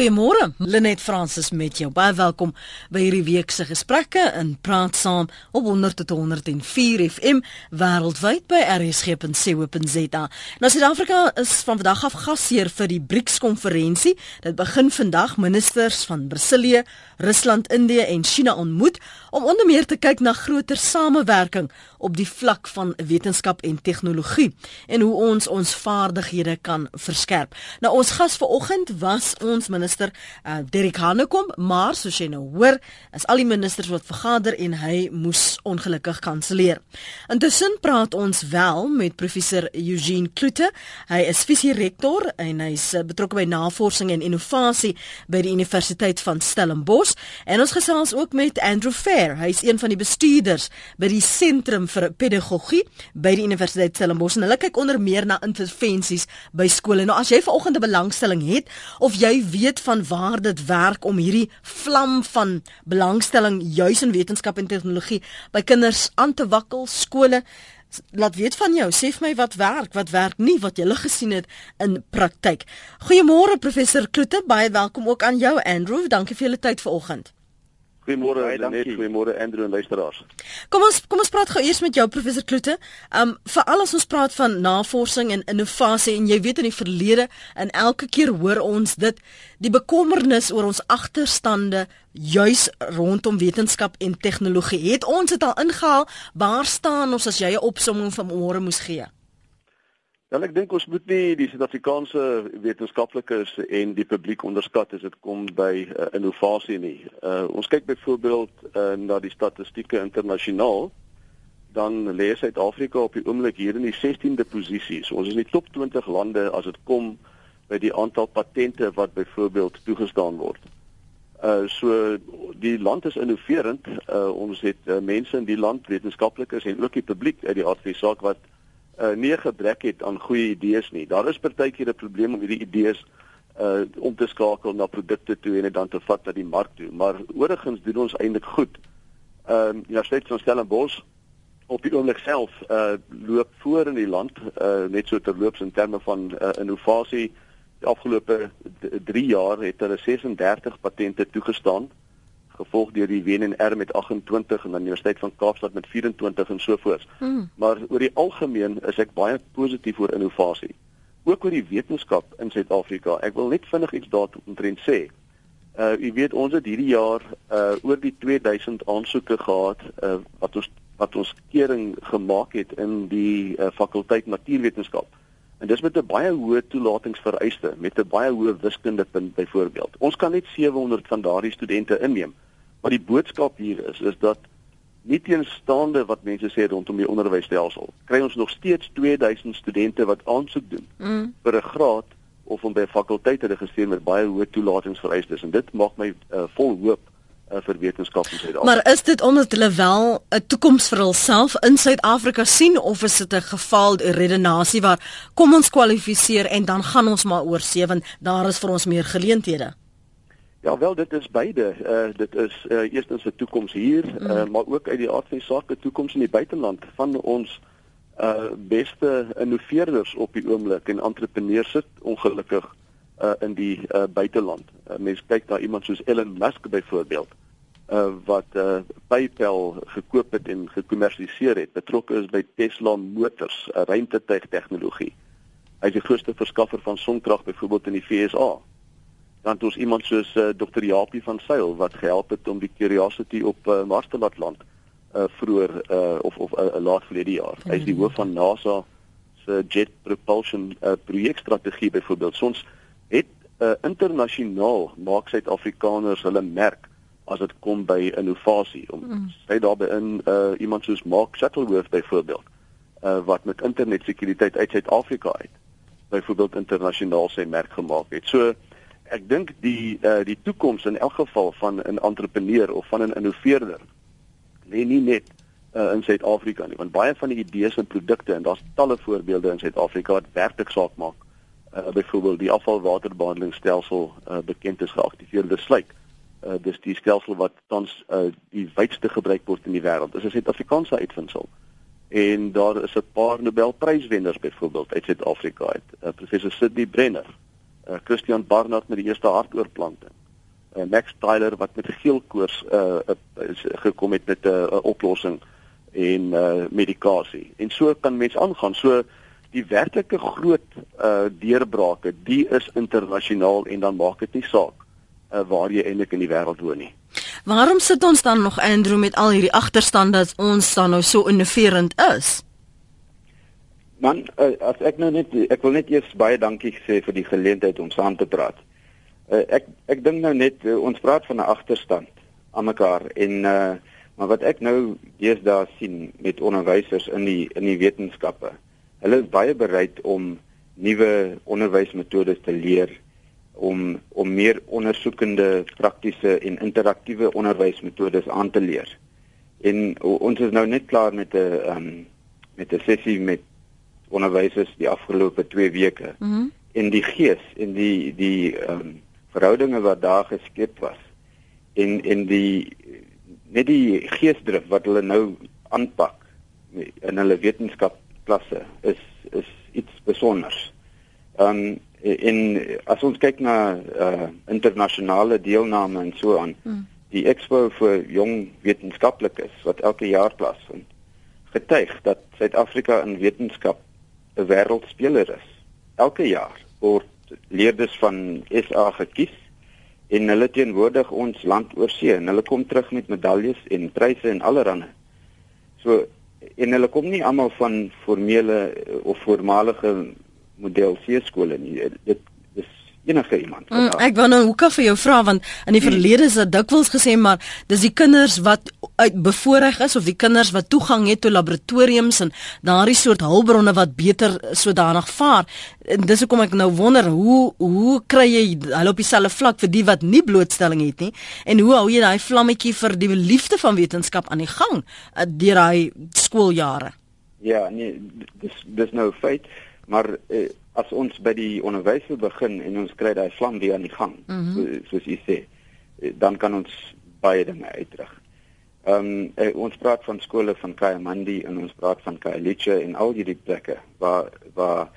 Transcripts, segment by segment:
Goeiemôre, Lenet Fransis met jou. Baie welkom by hierdie week se gesprekke in Praat Saam op 100 tot 104 FM wêreldwyd by rsg.co.za. Nou Suid-Afrika is van vandag af gasheer vir die BRICS-konferensie. Dit begin vandag. Ministers van Brasilië, Rusland, Indië en China ontmoet om onder meer te kyk na groter samewerking op die vlak van wetenskap en tegnologie en hoe ons ons vaardighede kan verskerp. Nou ons gas vanoggend was ons minister uh, Derek Hanekom, maar soos jy nou hoor, is al die ministers wat vergader en hy moes ongelukkig kanselleer. Intussen praat ons wel met professor Eugene Kloete. Hy is visierektor en hy's uh, betrokke by navorsing en innovasie by die Universiteit van Stellenbosch en ons gesels ook met Andrew Fair. Hy's een van die bestuurders by die Sentrum vir Pedagogie by die Universiteit Stellenbosch en hulle kyk onder meer na intervensies by skole. Nou as jy vanoggend 'n belangstelling het of jy weet van waar dit werk om hierdie vlam van belangstelling juis in wetenskap en tegnologie by kinders aan te wakkel skole laat weet van jou. Sê vir my wat werk wat werk nie wat jy gele gesien het in praktyk. Goeiemôre professor Kloete. Baie welkom ook aan jou Andrew. Dankie vir julle tyd vanoggend Goeiemôre Lenet, goeiemôre Andrew en luisteraars. Kom ons kom ons praat gou eers met jou professor Kloete. Um veral as ons praat van navorsing en innovasie en jy weet in die verlede en elke keer hoor ons dit die bekommernis oor ons agterstande juis rondom wetenskap en tegnologie. Het ons dit al ingehaal? Waar staan ons as jy 'n opsomming van môre moes gee? Wel ek dink ons moet nie die Suid-Afrikaanse wetenskaplikes en die publiek onderskat as dit kom by uh, innovasie nie. Uh, ons kyk byvoorbeeld uh, na die statistieke internasionaal dan lê Suid-Afrika op die oomblik hier in die 16de posisie. So, ons is in die top 20 lande as dit kom by die aantal patente wat byvoorbeeld toegestaan word. Uh so die land is innoverend. Uh ons het uh, mense in die land, wetenskaplikes en ook die publiek uit die aard van die saak wat uh, nie gebrek het aan goeie idees nie. Daar is partykeer 'n probleem om hierdie idees uh om te skakel na produkte toe en dit dan te vat na die mark toe. Maar oorigens doen ons eintlik goed. Ehm uh, ja, steeds ons Stellenbosch op die oomblik self uh loop voor in die land uh net so terloops in terme van uh, innovasie. Die afgelope 3 jaar het hulle 36 patente toegestaan gevolg deur die WNR met 28 en dan Universiteit van Kaapstad met 24 en so voort. Hmm. Maar oor die algemeen is ek baie positief oor innovasie. Ook oor die wetenskap in Suid-Afrika. Ek wil net vinnig iets daaroor sê. Uh u weet ons het hierdie jaar uh oor die 2000 aansoeke gehad uh wat ons wat ons kering gemaak het in die uh, fakulteit natuurwetenskap. En dis met 'n baie hoë toelatingsvereiste, met 'n baie hoë wiskundepunt byvoorbeeld. Ons kan net 700 van daardie studente inneem. Maar die boodskap hier is is dat nie teenstaande wat mense sê rondom die onderwysstelsel, kry ons nog steeds 2000 studente wat aansoek doen mm. vir 'n graad of om by fakulteite te registreer met baie hoë toelatingsvereistes en dit maak my uh, vol hoop uh, vir wetenskap in Suid-Afrika. Maar is dit omdat hulle wel 'n toekoms vir hulself in Suid-Afrika sien of is dit 'n geval redenasie waar kom ons kwalifiseer en dan gaan ons maar oor sewe daar is vir ons meer geleenthede? Ja wel dit is beide. Uh dit is uh eerstens 'n toekoms hier, uh mm. maar ook uit die aard van die saak 'n toekoms in die buiteland van ons uh beste innoveerders op die oomblik en entrepreneurs sit ongelukkig uh in die uh buiteland. Uh, Mense kyk na iemand soos Elon Musk byvoorbeeld uh wat uh PayPal gekoop het en gekommersialiseer het, betrokke is by Tesla Motors, 'n ruimtetuig tegnologie. Hy is die grootste verskaffer van sonkrag byvoorbeeld in die VSA dan het ons iemand soos uh, eh, Dr. Japie van Sail wat gehelp het om die Curiosity op uh, Mars te laat land uh vroeër uh of of uh, laat verlede jaar. Hy is die hoof van NASA se Jet Propulsion uh projekstrategie byvoorbeeld. Ons het uh internasionaal maak Suid-Afrikaners hulle merk as dit kom by innovasie. Om mm. sy daarbey in uh iemand soos Mark Shuttleworth byvoorbeeld uh wat met internetsekuriteit uit Suid-Afrika uit byvoorbeeld internasionaal sy merk gemaak het. So ek dink die uh, die toekoms in elk geval van 'n entrepreneur of van 'n innoveerder lê nie net uh, in Suid-Afrika nie want baie van die idees en produkte en daar's talle voorbeelde in Suid-Afrika wat werklik saak maak. Uh, byvoorbeeld die afvalwaterbehandelingsstelsel uh, bekend is geaktiveerde sluik. Uh, dis die stelsel wat tans uh, die wydste gebruik word in die wêreld. Dis 'n Suid-Afrikaanse uitvinding. En daar is 'n paar Nobelpryswenners byvoorbeeld uit Suid-Afrika uit. Uh, professor Sidney Brenner uh, Christian Barnard met die eerste hartoortplanting. Uh, Max Tyler wat met geelkoors uh, is gekom het met 'n uh, oplossing en uh, medikasie. En so kan mens aangaan. So die werklike groot uh, deurbrake, die is internasionaal en dan maak dit nie saak uh, waar jy eintlik in die wêreld woon nie. Waarom sit ons dan nog Andrew met al hierdie agterstand dat ons dan nou so innoverend is? Man, uh, as ek nou net ek wil net eers baie dankie sê vir die geleentheid om saam te praat. Uh, ek ek dink nou net uh, ons praat van 'n agterstand aan mekaar en uh, maar wat ek nou deesdae sien met onderwysers in die in die wetenskappe. Hulle is baie bereid om nuwe onderwysmetodes te leer om om meer ondersoekende praktiese en interaktiewe onderwysmetodes aan te leer. En ons is nou net klaar met 'n um, met 'n sessie met onderwysers die afgelope 2 weke. Mm en die gees en die die ehm um, verhoudinge wat daar geskep was en en die net die geesdrif wat hulle nou aanpak in hulle wetenskapklasse is is iets spesiaals. Ehm um, en as ons kyk na uh, internasionale deelname en so aan mm. die expo vir jong wetenskaplikes wat elke jaar plaasvind getuig dat Suid-Afrika in wetenskap 'n wêreldspeler is. Elke jaar word leerders van SA gekies en hulle teenwoordig ons land oor see en hulle kom terug met medaljes en pryse en allerlei. So en hulle kom nie almal van formele of voormalige model C skole nie. Dit enige iemand. Mm, ek wou nou hoekom vir jou vra want in die verlede is dit dikwels gesê maar dis die kinders wat uit bevoordeel is of die kinders wat toegang het tot laboratoriums en daardie soort hulpbronne wat beter sodanig vaar. En dis hoekom ek nou wonder hoe hoe kry jy hulle op dieselfde vlak vir die wat nie blootstelling het nie en hoe hou jy daai vlammetjie vir die liefde van wetenskap aan die gang uh, deur daai skooljare? Ja, nee, dis dis nou feit, maar uh, as ons by die onderwys wil begin en ons kry daai vlam weer aan die gang mm -hmm. soos u sê eh, dan kan ons baie dinge uitdruk. Ehm um, ons praat van skole van Kayamandi en ons praat van Kailicha en al hierdie plekke waar waar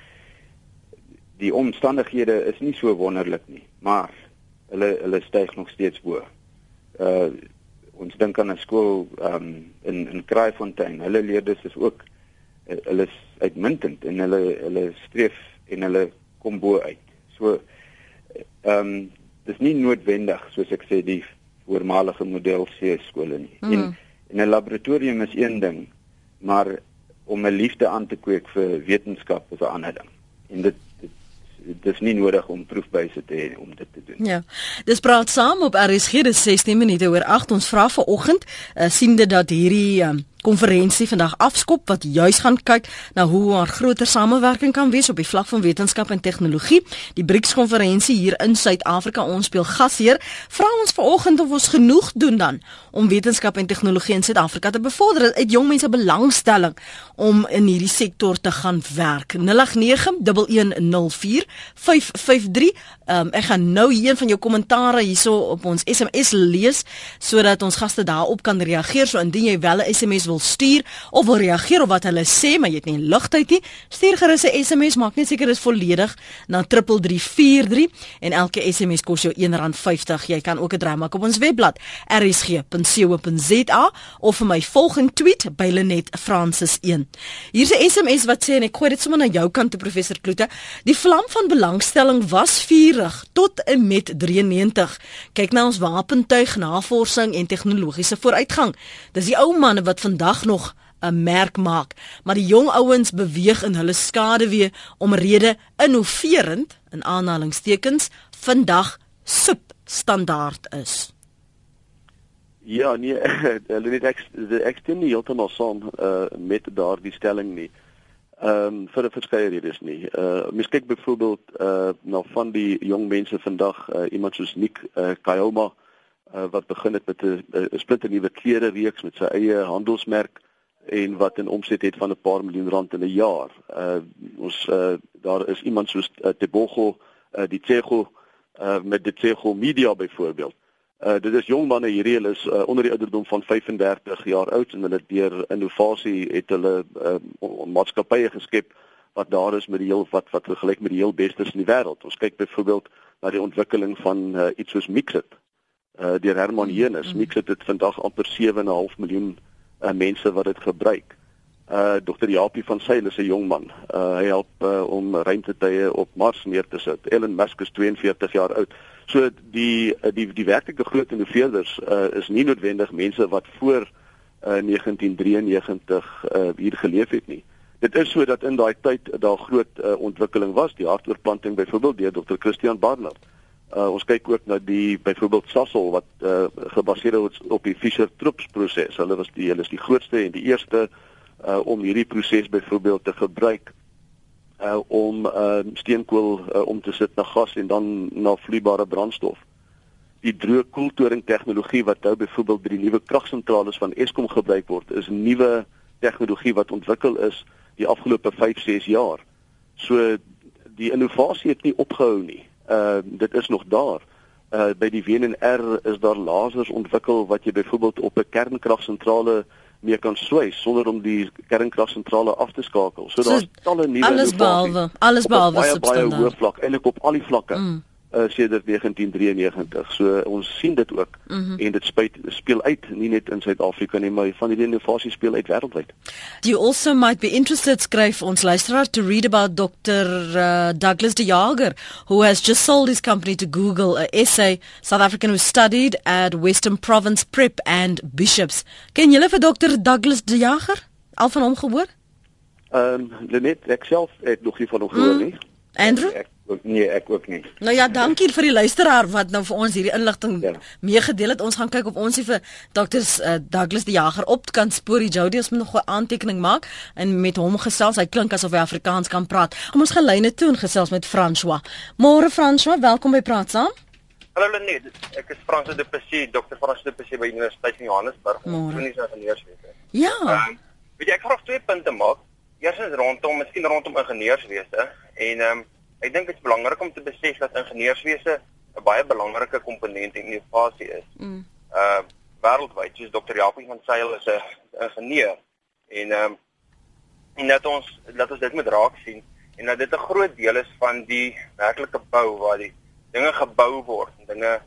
die omstandighede is nie so wonderlik nie, maar hulle hulle styg nog steeds bo. Uh ons dink aan 'n skool ehm um, in in Kraaifontein. Hulle leerders is ook hulle is uitmuntend en hulle hulle streef en hulle kom bo uit. So ehm um, dis nie noodwendig soos ek sê die voormalige model C skole nie. Mm. En in 'n laboratorium is een ding, maar om 'n liefde aan te kweek vir wetenskap is 'n ander ding. En dit dis nie nodig om proefbuise te hê om dit te doen. Ja. Dis praat saam op RSG dis 16 minute oor 8 ons vra vanoggend uh, siende dat hierdie um, konferensie vandag afskop wat juis gaan kyk na hoe haar groter samewerking kan wees op die vlak van wetenskap en tegnologie. Die BRICS konferensie hier in Suid-Afrika ons speel gasheer. Vra ons vanoggend of ons genoeg doen dan om wetenskap en tegnologie in Suid-Afrika te bevorder. Het jong mense belangstelling om in hierdie sektor te gaan werk. 0891104553. Um, ek gaan nou een van jou kommentare hierso op ons SMS lees sodat ons gaste daarop kan reageer. So indien jy wel 'n SMS wil stuur of wil reageer op wat hulle sê, maar jy het nie ligtheid nie, stuur gerus 'n SMS, maak net seker dit is volledig na 3343 en elke SMS kos jou R1.50. Jy kan ook 'n draai maak op ons webblad rsg.co.za of vir my volgende tweet by Lenet Francis 1. Hier's 'n SMS wat sê en ek gooi dit sommer na jou kant toe professor Kloete. Die vlam van belangstelling was vurig tot en met 93. Kyk na ons wapentuig navorsing en tegnologiese vooruitgang. Dis die ou manne wat vandag vandag nog 'n merk maak, maar die jong ouens beweeg in hulle skade weer omrede innoverend in aanhalingstekens vandag substandaard is. Ja, nee, hulle net ek ek stem nie heeltemal saam uh, met daardie stelling nie. Ehm um, vir 'n verskeie redes nie. Uh mens kyk byvoorbeeld uh na van die jong mense vandag, uh, iemand soos Nick uh, Kayoma uh, wat begin het met 'n splinter nuwe klere reeks met sy eie handelsmerk en wat 'n omset het van 'n paar miljoen rand in 'n jaar. Uh ons uh, daar is iemand soos uh, Tebogo uh, die Tsego uh, met die Tsego Media byvoorbeeld. Uh dit is jong manne hierdie hulle is uh, onder die ouderdom van 35 jaar oud en hulle deur innovasie het hulle uh, maatskappye geskep wat daar is met die heel wat wat vergelyk met die heel bestes in die wêreld. Ons kyk byvoorbeeld na die ontwikkeling van uh, iets soos Mixit. Uh deur Herman Jenes. Mm. Mixit het vandag amper 7.5 miljoen uh, mense wat dit gebruik. Uh Dr. Japie van Sail is 'n jong man. Uh hy help uh, om ruimtetuie op Mars neer te sit. Elon Musk is 42 jaar oud. So die die die werklike groot innoveerders uh is nie noodwendig mense wat voor uh 1993 uh hier geleef het nie. Dit is so dat in daai tyd daar groot uh, ontwikkeling was, die hartoortplanting byvoorbeeld deur Dr. Christian Barnard. Uh, ons kyk ook na die byvoorbeeld Sasol wat uh, gebaseer is op die Fischer-Tropsch proses. Hulle was die hulle is die grootste en die eerste uh, om hierdie proses byvoorbeeld te gebruik uh, om uh, steenkool uh, om te sit na gas en dan na vloeibare brandstof. Die droë koeltoring tegnologie wat nou byvoorbeeld by die nuwe kragsentrale van Eskom gebruik word, is nuwe tegnologie wat ontwikkel is die afgelope 5, 6 jaar. So die innovasie het nie opgehou nie. Uh dit is nog daar. Uh by die WNR is daar lasers ontwikkel wat jy byvoorbeeld op 'n kernkragsentrale mee kan swys sonder om die kernkragsentrale af te skakel. So, so daar's talle nuwe alles behalwe alles behalwe substansieel. Baie hoë vlak eintlik op al die vlakke. Mm uh, sedert 1993. So ons sien dit ook mm -hmm. en dit speel speel uit nie net in Suid-Afrika nie, maar van die innovasie speel uit wêreldwyd. You also might be interested skryf ons luisteraar to read about Dr. Uh, Douglas De Jager who has just sold his company to Google, a essay South African who studied at Western Province Prep and Bishops. Ken julle vir Dr. Douglas De Jager? Al van hom gehoor? Ehm um, Lenet, ek self het nog nie van hom gehoor mm. nie. Andrew? Ek, nee, ek ook nie. Nou ja, dankie vir die luisteraar wat nou vir ons hierdie inligting ja. meegedeel het. Ons gaan kyk of ons hier vir Dr. Uh, Douglas die Jager op kan spoor. Die Jody ons moet nog 'n aantekening maak en met hom gesels. Hy klink asof hy Afrikaans kan praat. Kom ons gaan lyne toe en gesels met François. Môre François, welkom by Praat saam. Hallo Lenet, ek is François de Plessis, dokter François de Plessis by Universiteit van Johannesburg, kliniese ingenieurswese. Ja. Um, weet jy ek graag twee punte maak. Eerstens rondom, miskien rondom ingenieurswese en ehm um, Ek dink dit is belangrik om te besef dat ingenieurswese 'n baie belangrike komponent in innovasie is. Mm. Uh wêreldwyd, soos Dr. Japie van Sail is 'n ingenieur en ehm um, en dat ons dat ons dit moet raak sien en dat dit 'n groot deel is van die werklike bou waar die dinge gebou word en dinge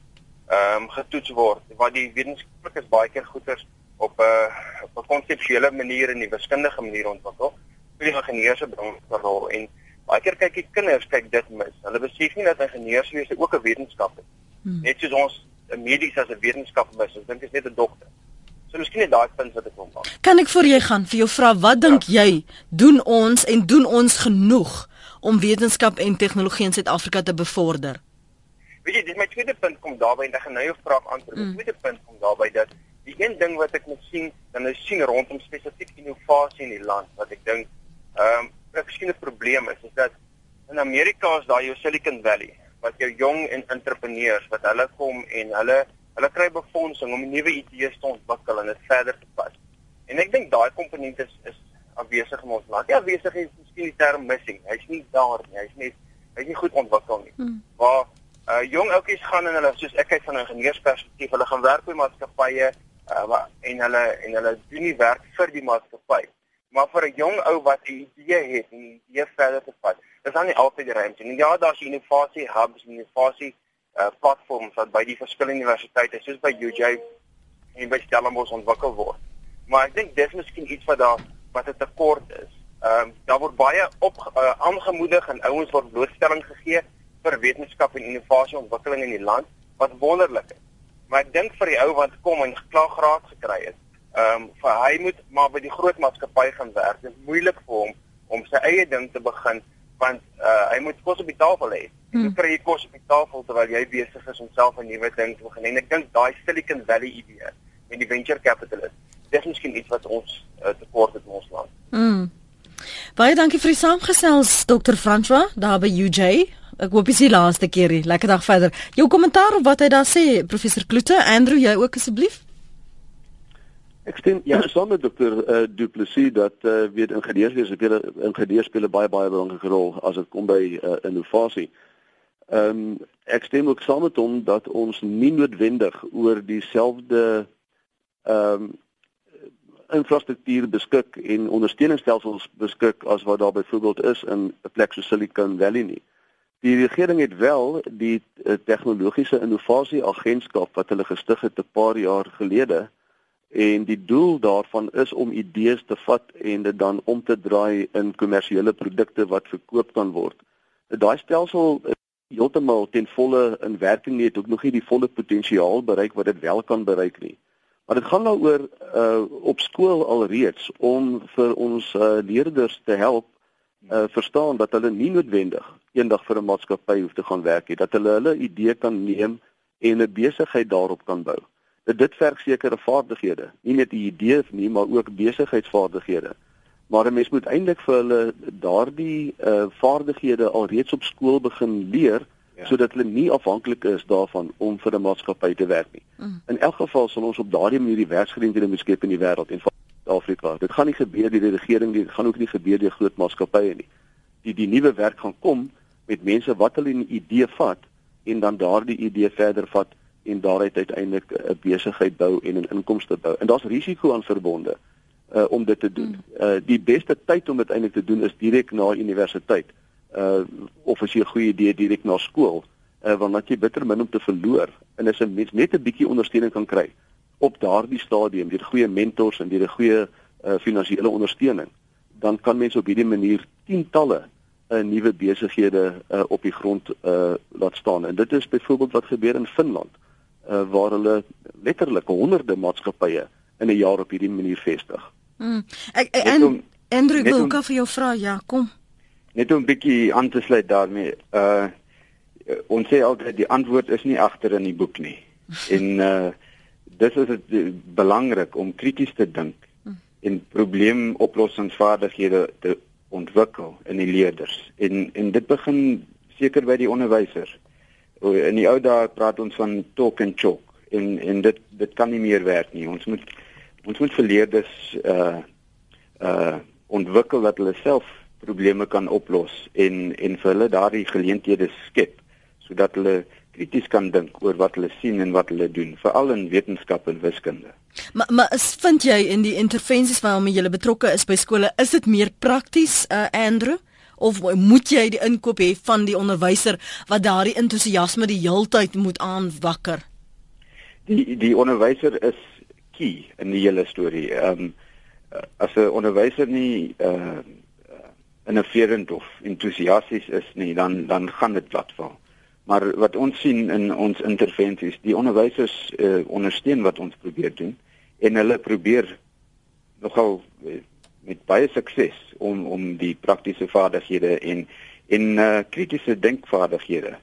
ehm um, getoets word waar die wetenskaplikes baie keer goeders op 'n uh, op 'n konseptuele manier en 'n wiskundige manier ontwikkel. Die ingenieurs se rol en baie keer kyk die kinders kyk dit mis. Hulle besef nie dat ingenieurswese ook 'n wetenskap is. Hmm. Net soos ons 'n medies as 'n wetenskap mis, ons dink dit is net 'n dokter. So miskien net daai punt wat ek wil maak. Kan ek vir jy gaan vir jou vra wat dink ja. jy doen ons en doen ons genoeg om wetenskap en tegnologie in Suid-Afrika te bevorder? Weet jy, dis my tweede punt kom daarby en ek gaan nou jou vraag antwoord. Mm. My tweede punt kom daarby dat die een ding wat ek moet sien, dan is sien rondom spesifiek innovasie in die land wat ek dink ehm um, 'n verskillende probleem is, is dat in Amerika is daar jou Silicon Valley wat jou jong en entrepreneurs wat hulle kom en hulle hulle kry befondsing om nuwe idees te ontwikkel en dit verder te pas. En ek dink daai komponent is is afwesig in ons land. Ja, afwesig is miskien die term missing. Hy's nie daar nie. Hy's net hy's nie goed ontwikkel nie. Hmm. Waar uh jong ouppies gaan en hulle soos ek kyk van 'n ingenieursperspektief, hulle gaan werk by maatskappye uh en hulle en hulle doen nie werk vir die maatskappy maar vir 'n jong ou wat 'n idee het en 'n idee verder te vat, is dan nie altyd ruimte nie. Ja, daar's innovasie hubs innovasie uh, platforms wat by die verskillende universiteite soos by UJ en by Stellenbosch ontwikkel word. Maar ek dink dis miskien iets wat daar wat 'n tekort is. Ehm um, daar word baie op uh, aangemoedig en ouens word blootstelling gegee vir wetenskap en innovasie ontwikkeling in die land wat wonderlik is. Maar ek dink vir die ou wat kom en geklaag graad gekry het, Ehm um, vir hy moet maar by die groot maatskappy gaan werk. Dit is moeilik vir hom om sy eie ding te begin want uh, hy moet kos op die tafel hê. Hmm. Jy kry kos op die tafel terwyl jy besig is om self 'n nuwe ding te begin. En ek dink daai Silicon Valley idee en die venture capitalist, dis miskien iets wat ons uh, tekort het in ons land. Mm. Baie dankie vir die saamgesels Dr. François daar by UJ. Ek hoop dis die laaste keer. Lekker dag verder. Jou kommentaar op wat hy daar sê, professor Kloete, Andrew, jy ook asseblief? Ek stem ja saam met dokter uh, Du Plessis dat uh, weet ingenieurs speel ingenieurs speel 'n baie baie belangrike rol as dit kom by uh, innovasie. Ehm um, ek stem ook saam met hom dat ons nie noodwendig oor dieselfde ehm um, infrastruktuur beskik en ondersteuningsstelsels beskik as wat daar byvoorbeeld is in 'n plek so Silicon Valley nie. Die regering het wel die tegnologiese innovasie agentskap wat hulle gestig het 'n paar jaar gelede en die doel daarvan is om idees te vat en dit dan om te draai in kommersiële produkte wat verkoop kan word. Daai stelsel is heeltemal ten volle in werking nie, het ook nog nie die volle potensiaal bereik wat dit wel kan bereik nie. Maar dit gaan daaroor uh op skool alreeds om vir ons uh, leerders te help uh verstaan dat hulle nie noodwendig eendag vir 'n maatskappy hoef te gaan werk nie, dat hulle hulle idee kan neem en 'n besigheid daarop kan bou. Dit verg sekere vaardighede, nie net die idee nie, maar ook besigheidsvaardighede. Maar 'n mens moet eintlik vir hulle daardie uh vaardighede alreeds op skool begin leer ja. sodat hulle nie afhanklik is daarvan om vir 'n maatskappy te werk nie. Mm. In elk geval sal ons op daardie manier die werksgeleenthede beskep in die wêreld en Afrika. Dit gaan nie gebeur deur die regering nie, dit gaan ook nie gebeur deur groot maatskappye nie. Die die nuwe werk gaan kom met mense wat hulle 'n idee vat en dan daardie idee verder vat en daaruit uiteindelik 'n besigheid bou en 'n inkomste bou. En daar's risiko aan verbonde uh om dit te doen. Mm. Uh die beste tyd om dit eintlik te doen is direk na universiteit. Uh of as jy 'n goeie idee direk na skool, uh want dan jy bitter min om te verloor en as 'n mens net 'n bietjie ondersteuning kan kry op daardie stadium deur goeie mentors en deur 'n goeie uh, finansiële ondersteuning, dan kan mense op hierdie manier tientalle 'n uh, nuwe besighede uh, op die grond uh, laat staan. En dit is byvoorbeeld wat gebeur in Finland, uh, waar hulle letterlik honderde maatskappye in 'n jaar op hierdie manier vestig. Mm. Ek, ek, en Andrew wil gou vir jou vra, ja, kom. Net om 'n bietjie aan te sluit daarmee. Uh ons sê altyd die antwoord is nie agter in die boek nie. en uh dis is dit eh, belangrik om krities te dink hm. en probleemoplossingsvaardighede te ontwikkel in die leerders. En en dit begin seker by die onderwysers. In die ou dae praat ons van talk and chalk en en dit dit kan nie meer werk nie. Ons moet ons moet vir leerders uh uh ontwikkel dat hulle self probleme kan oplos en en vir hulle daardie geleenthede skep sodat hulle krities kan dink oor wat hulle sien en wat hulle doen, veral in wetenskap en wiskunde. Maar maar is vind jy in die intervensies waarmee jy betrokke is by skole, is dit meer prakties, uh, Andrew? Of moet jy die inkoop hê van die onderwyser wat daardie entoesiasme die heeltyd moet aanwakker? Die die onderwyser is key in die hele storie. Ehm um, as 'n onderwyser nie uh innoverend of entoesiasties is nie, dan dan gaan dit platval. Maar wat ons sien in ons intervensies, die onderwysers uh, ondersteun wat ons probeer doen en hulle probeer nogal uh, met baie sukses om om die praktiese vaardighede en en uh, kritiese denkvaardighede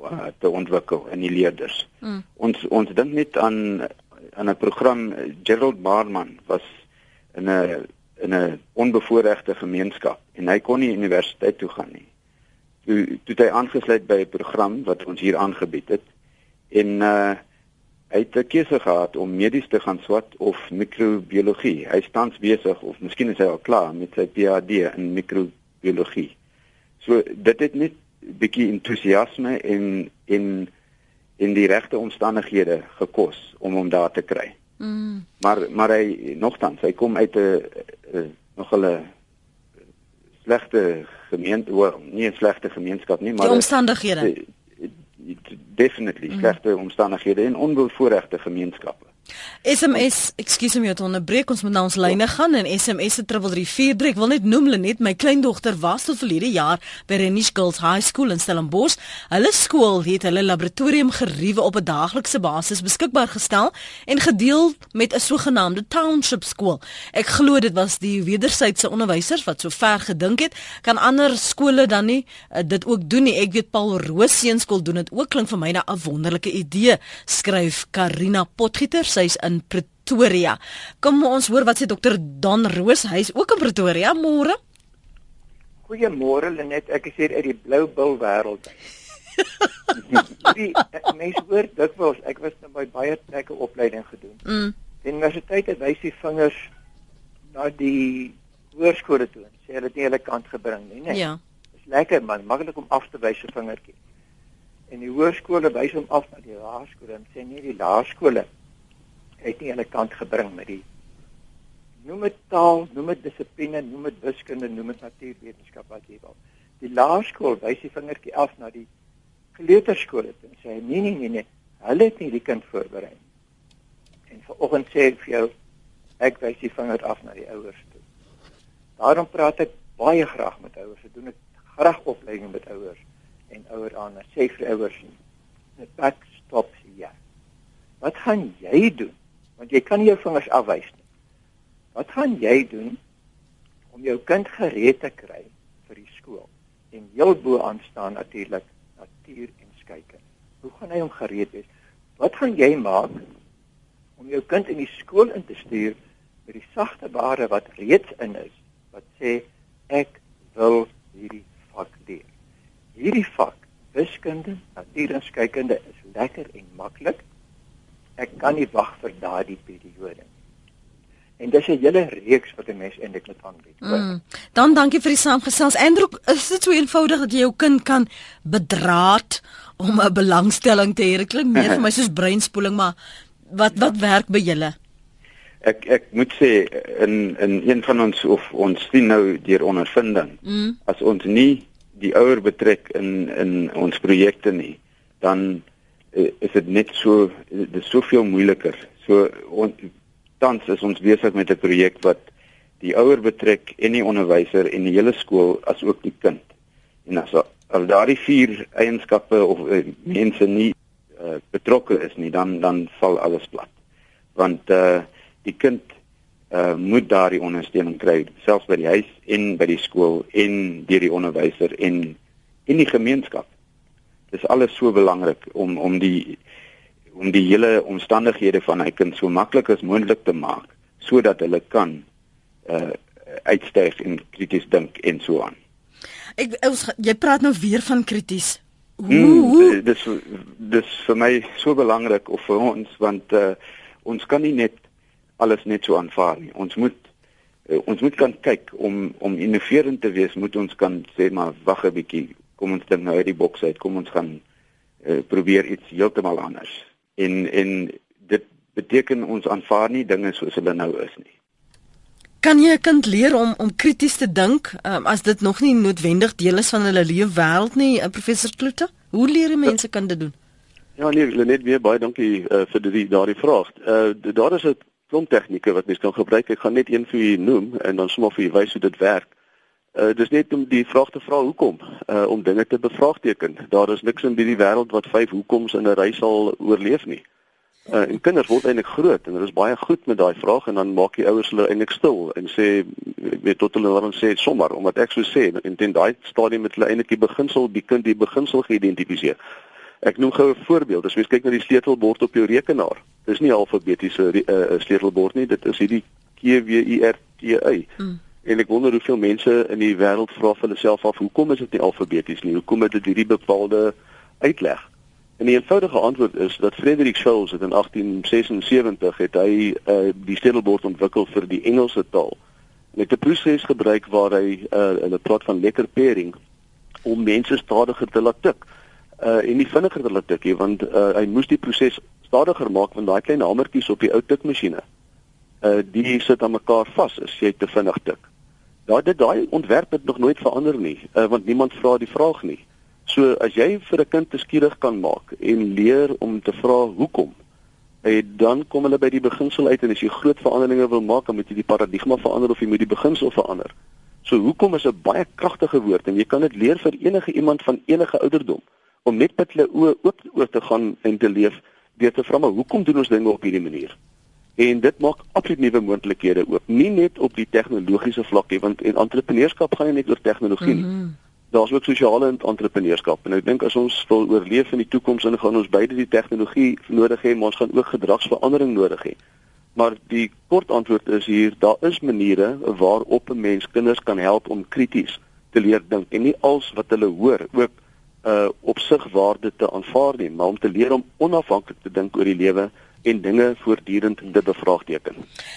uh, te ontwikkel in die leerders. Mm. Ons ons dink net aan aan 'n program Gerald Barman was in 'n in 'n onbevoorregte gemeenskap en hy kon nie universiteit toe gaan nie toe toe hy aangesluit by 'n program wat ons hier aangebied het en uh hy het 'n keuse gehad om medies te gaan swat of microbiologie. Hy staan besig of miskien is hy al klaar met sy PhD in microbiologie. So dit het net bietjie entoesiasme en in in die regte omstandighede gekos om hom daar te kry. Mm. Maar maar hy nogtans, hy kom uit 'n nog 'n slegte gemeente, well, nie 'n slegte gemeenskap nie, maar die omstandighede. Definitely mm. slegte omstandighede en onbevoorregte gemeenskappe. SMS, ekskuus my het onderbreek, ons moet na ons lyne gaan en SMS se 3343. Ek wil net noem Lenet, my kleindogter was tot verlede jaar by Renish Girls High School in Stellenbosch. Hulle skool het hulle laboratorium geriewe op 'n daaglikse basis beskikbaar gestel en gedeel met 'n sogenaamde township skool. Ek glo dit was die wederwysige onderwysers wat so ver gedink het, kan ander skole dan nie uh, dit ook doen nie. Ek weet Paul Roos se skool doen dit ook klink vir my 'n wonderlike idee, skryf Karina Potgieter sy's in Pretoria. Kom ons hoor wat sê dokter Don Roos, hy's ook in Pretoria môre. Goeiemôre Lenet, ek is hier uit die blou bil wêreld. die mense hoor dikwels ek was nou by baie plekke opleiding gedoen. Mm. Die universiteit het wys die vingers na die hoërskole toe en sê hulle het nie hulle kant gebring nie, né? Ja. Dis lekker man, maklik om af te wys 'n vingertjie. En die hoërskole wys hom af na die laerskole en sê nee, die laerskole aan die kant gebring met die Noem dit taal, noem dit dissipline, noem dit wiskunde, noem dit natuurwetenskap wat jy wil. Die laerskool wys die vingertjie af na die kleuterskool en sê nee nee nee nee, hulle het nie die kind voorberei nie. En vanoggend sê ek vir jou ek wys die vinger af na die ouers toe. Daarom praat ek baie graag met ouers. Ek doen ek graag opleiding met ouers en ouer aan sê vir ouers net back stop hier. Wat gaan jy doen? Want jy kan nie jou vingers afwys nie. Wat gaan jy doen om jou kind gereed te kry vir die skool? En heel bo aan staan natuurlik natuur en skyke. Hoe gaan hy hom gereed wees? Wat gaan jy maak om jou kind in die skool in te stuur met die sagte ware wat reeds in is wat sê ek wil hierdie vak leer. Hierdie vak wiskunde, natuur en skeikunde is lekker en maklik. Ek kan nie wag vir daardie periode nie. En dis 'n hele reeks wat 'n mens eintlik moet aanbied. Mm. Dan dankie vir die saamgesels. Andrew, is dit so eenvoudig dat jy jou kind kan bedraad om 'n belangstelling te hê? Dit klink meer vir my soos breinspoeling, maar wat wat werk by julle? Ek ek moet sê in in een van ons of ons sien nou deur ondervinding mm. as ons nie die ouer betrek in in ons projekte nie, dan is dit net so dit is soveel moeiliker. So on, tans is ons besig met 'n projek wat die ouer betrek en die onderwyser en die hele skool as ook die kind. En as al daardie vier eienskappe of uh, mense nie uh, betrokke is nie, dan dan val alles plat. Want uh die kind uh moet daardie ondersteuning kry selfs by die huis en by die skool en deur die onderwyser en in die gemeenskap. Dis alles so belangrik om om die om die hele omstandighede van hy kind so maklik as moontlik te maak sodat hulle kan uh uitstyg en krities dink en so aan. Ek ons, jy praat nou weer van krities. Hoe hmm, dis dis vir my so belangrik of vir ons want uh ons kan nie net alles net so aanvaar nie. Ons moet uh, ons moet kan kyk om om innoverend te wees, moet ons kan sê maar wag 'n bietjie. Kom ons dink nou uit die boks uit. Kom ons gaan uh, probeer iets heeltemal anders. En en dit beteken ons aanvaar nie dinge soos hulle nou is nie. Kan jy 'n kind leer om om krities te dink um, as dit nog nie noodwendig deel is van hulle lewe wêreld nie, uh, professor Kloete? Hoe leer mense kan dit doen? Ja nee, net weer baie dankie uh, vir die daardie vraag. Uh daar is 'n klomp tegnieke wat mens kan gebruik. Ek gaan net een vir u noem en dan sommer vir u wys hoe dit werk. Uh dis net om die vraag te vra hoekom, uh om dinge te bevraagteken. Daar is niks in hierdie wêreld wat vyf hoekoms in 'n ry sal oorleef nie. Uh en kinders word eintlik groot en hulle is baie goed met daai vraag en dan maak die ouers hulle eintlik stil en sê weet tot hulle dan sê sommer omdat ek so sê en in daai stadium met hulle eintlik die beginsel die kind die beginsel geïdentifiseer. Ek noem gou 'n voorbeeld. As mens kyk na die sleutelbord op jou rekenaar, dis nie alfabetiese uh, sleutelbord nie, dit is hierdie K W I R T Y. Mm. En ek wonder hoeveel mense in die wêreld vra vir hulle self af, hoekom is dit nie alfabeties nie? Hoekom het dit hierdie bepaalde uitleg? En die eenvoudige antwoord is dat Frederick Schulz in 1876 het hy uh, die sleutelbord ontwikkel vir die Engelse taal. En het 'n proses gebruik waar hy uh, hulle praat van letter pairing om mense stadiger te laat tik uh en nie vinniger te laat tik nie want uh hy moes die proses stadiger maak want daai klein hamertjies op die ou tikmasjiene uh die sit aan mekaar vas as jy te vinnig tik. Daai dit daai ontwerp het nog nooit verander nie uh want niemand vra die vraag nie. So as jy vir 'n kind te skieurig kan maak en leer om te vra hoekom en dan kom hulle by die beginsel uit en as jy groot veranderinge wil maak dan moet jy die paradigma verander of jy moet die beginsel verander. So hoekom is 'n baie kragtige woord en jy kan dit leer vir enige iemand van enige ouderdom om net met hulle oë oop oor te gaan en te leef deur te vra maar hoekom doen ons dinge op hierdie manier? En dit maak absoluut nuwe moontlikhede oop, nie net op die tegnologiese vlak nie, want en entrepreneurskap gaan nie net oor tegnologie nie. Mm -hmm. Daar's ook sosiale entrepreneurskap en ek dink as ons wil oorleef in die toekoms en gaan ons beide die tegnologie nodig hê, maar ons gaan ook gedragsverandering nodig hê. Maar die kort antwoord is hier, daar is maniere waarop 'n mens kinders kan help om krities te leer dink en nie als wat hulle hoor ook uh op sig waarde te aanvaar nie, maar om te leer om onafhanklik te dink oor die lewe en dinge voortdurend dit bevraagteken.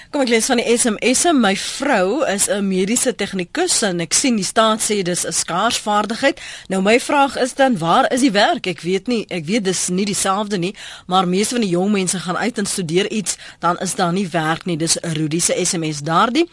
Kom ek lees van die SMS'e. My vrou is 'n mediese tegnikus en ek sien die staat sê dis 'n skaars vaardigheid. Nou my vraag is dan waar is die werk? Ek weet nie, ek weet dis nie dieselfde nie, maar meeste van die jong mense gaan uit en studeer iets, dan is daar nie werk nie. Dis 'n Rudy se SMS daardie.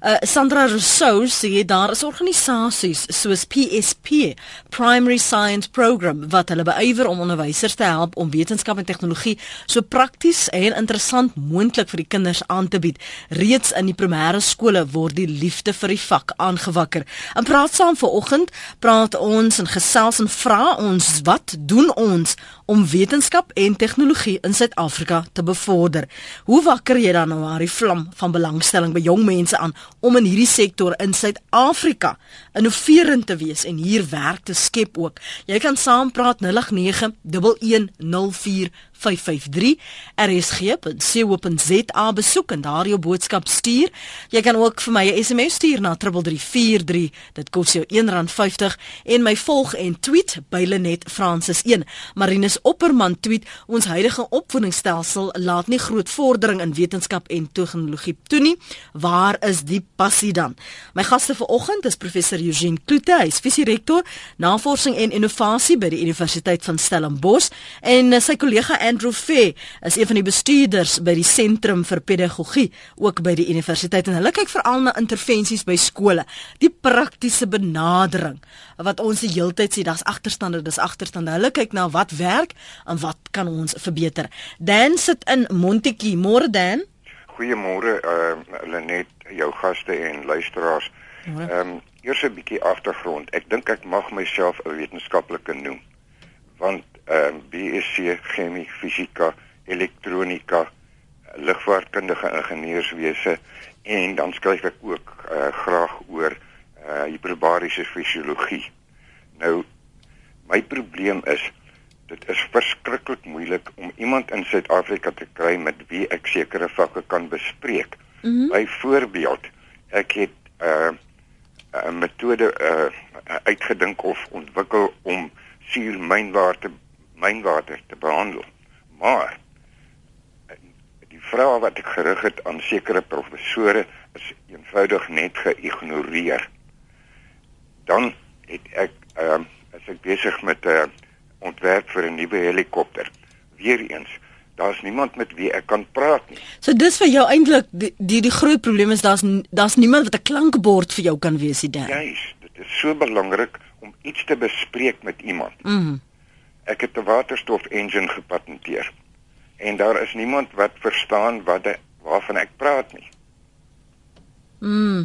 Uh, Sandra Rousseau sê daar is organisasies soos PSP, Primary Science Program, wat hulle beywer om onderwysers te help om wetenskap en tegnologie so prakties en interessant moontlik vir die kinders aan te bied. Reeds in die primêre skole word die liefde vir die vak aangewakker. En praat saam vanoggend, praat ons en gesels en vra ons wat doen ons om wetenskap en tegnologie in Suid-Afrika te bevorder. Hoe wakker jy dan nou die vlam van belangstelling by jong mense aan om in hierdie sektor in Suid-Afrika innoverend te wees en hier werk te skep ook. Jy kan saampraat 089 1104 553 rsg.co.za besoek en daar jou boodskap stuur. Jy kan ook vir my 'n SMS stuur na 3343. Dit kos jou R1.50 en my volg en tweet by Lenet Francis 1. Marinus Opperman tweet: Ons huidige opvoedingsstelsel laat nie groot vordering in wetenskap en tegnologie toe nie. Waar is die passie dan? My gaste vanoggend is professor Eugene Kloete, hy is visierektor, navorsing en innovasie by die Universiteit van Stellenbosch en sy kollega Andrew Fee is een van die bestuurders by die Sentrum vir Pedagogie ook by die universiteit en hulle kyk veral na intervensies by skole, die praktiese benadering wat ons die heeltyd sê daar's agterstande, dis agterstande. Hulle kyk na wat werk en wat kan ons verbeter. Dan sit in Montetjie, môre Dan. Goeiemôre uh Lenet, jou gaste en luisteraars. Ehm um, eers 'n bietjie agtergrond. Ek dink ek mag myself 'n wetenskaplike noem want ehm uh, BSc chemie, fisika, elektronika, lugvaartkundige ingenieurswese en dan skryf ek ook uh, graag oor uh, hiperbariese fisiologie. Nou my probleem is dit is verskriklik moeilik om iemand in Suid-Afrika te kry met wie ek sekere vakke kan bespreek. Mm -hmm. Byvoorbeeld, ek het 'n uh, 'n metode uh, uitgedink of ontwikkel om suurmynwater mynwater te behandel. Maar die vrae wat ek gerig het aan sekere professore is eenvoudig net geïgnoreer. Dan het ek ehm uh, as ek besig met 'n uh, ontwerp vir 'n nuwe helikopter. Weereens Daar's niemand met wie ek kan praat nie. So dis vir jou eintlik die, die die groot probleem is daar's daar's niemand wat 'n klankbord vir jou kan wees nie. Juist, dit is so belangrik om iets te bespreek met iemand. Mhm. Ek het 'n waterstof engine gepatenteer. En daar is niemand wat verstaan wat de, waarvan ek praat nie. Mhm.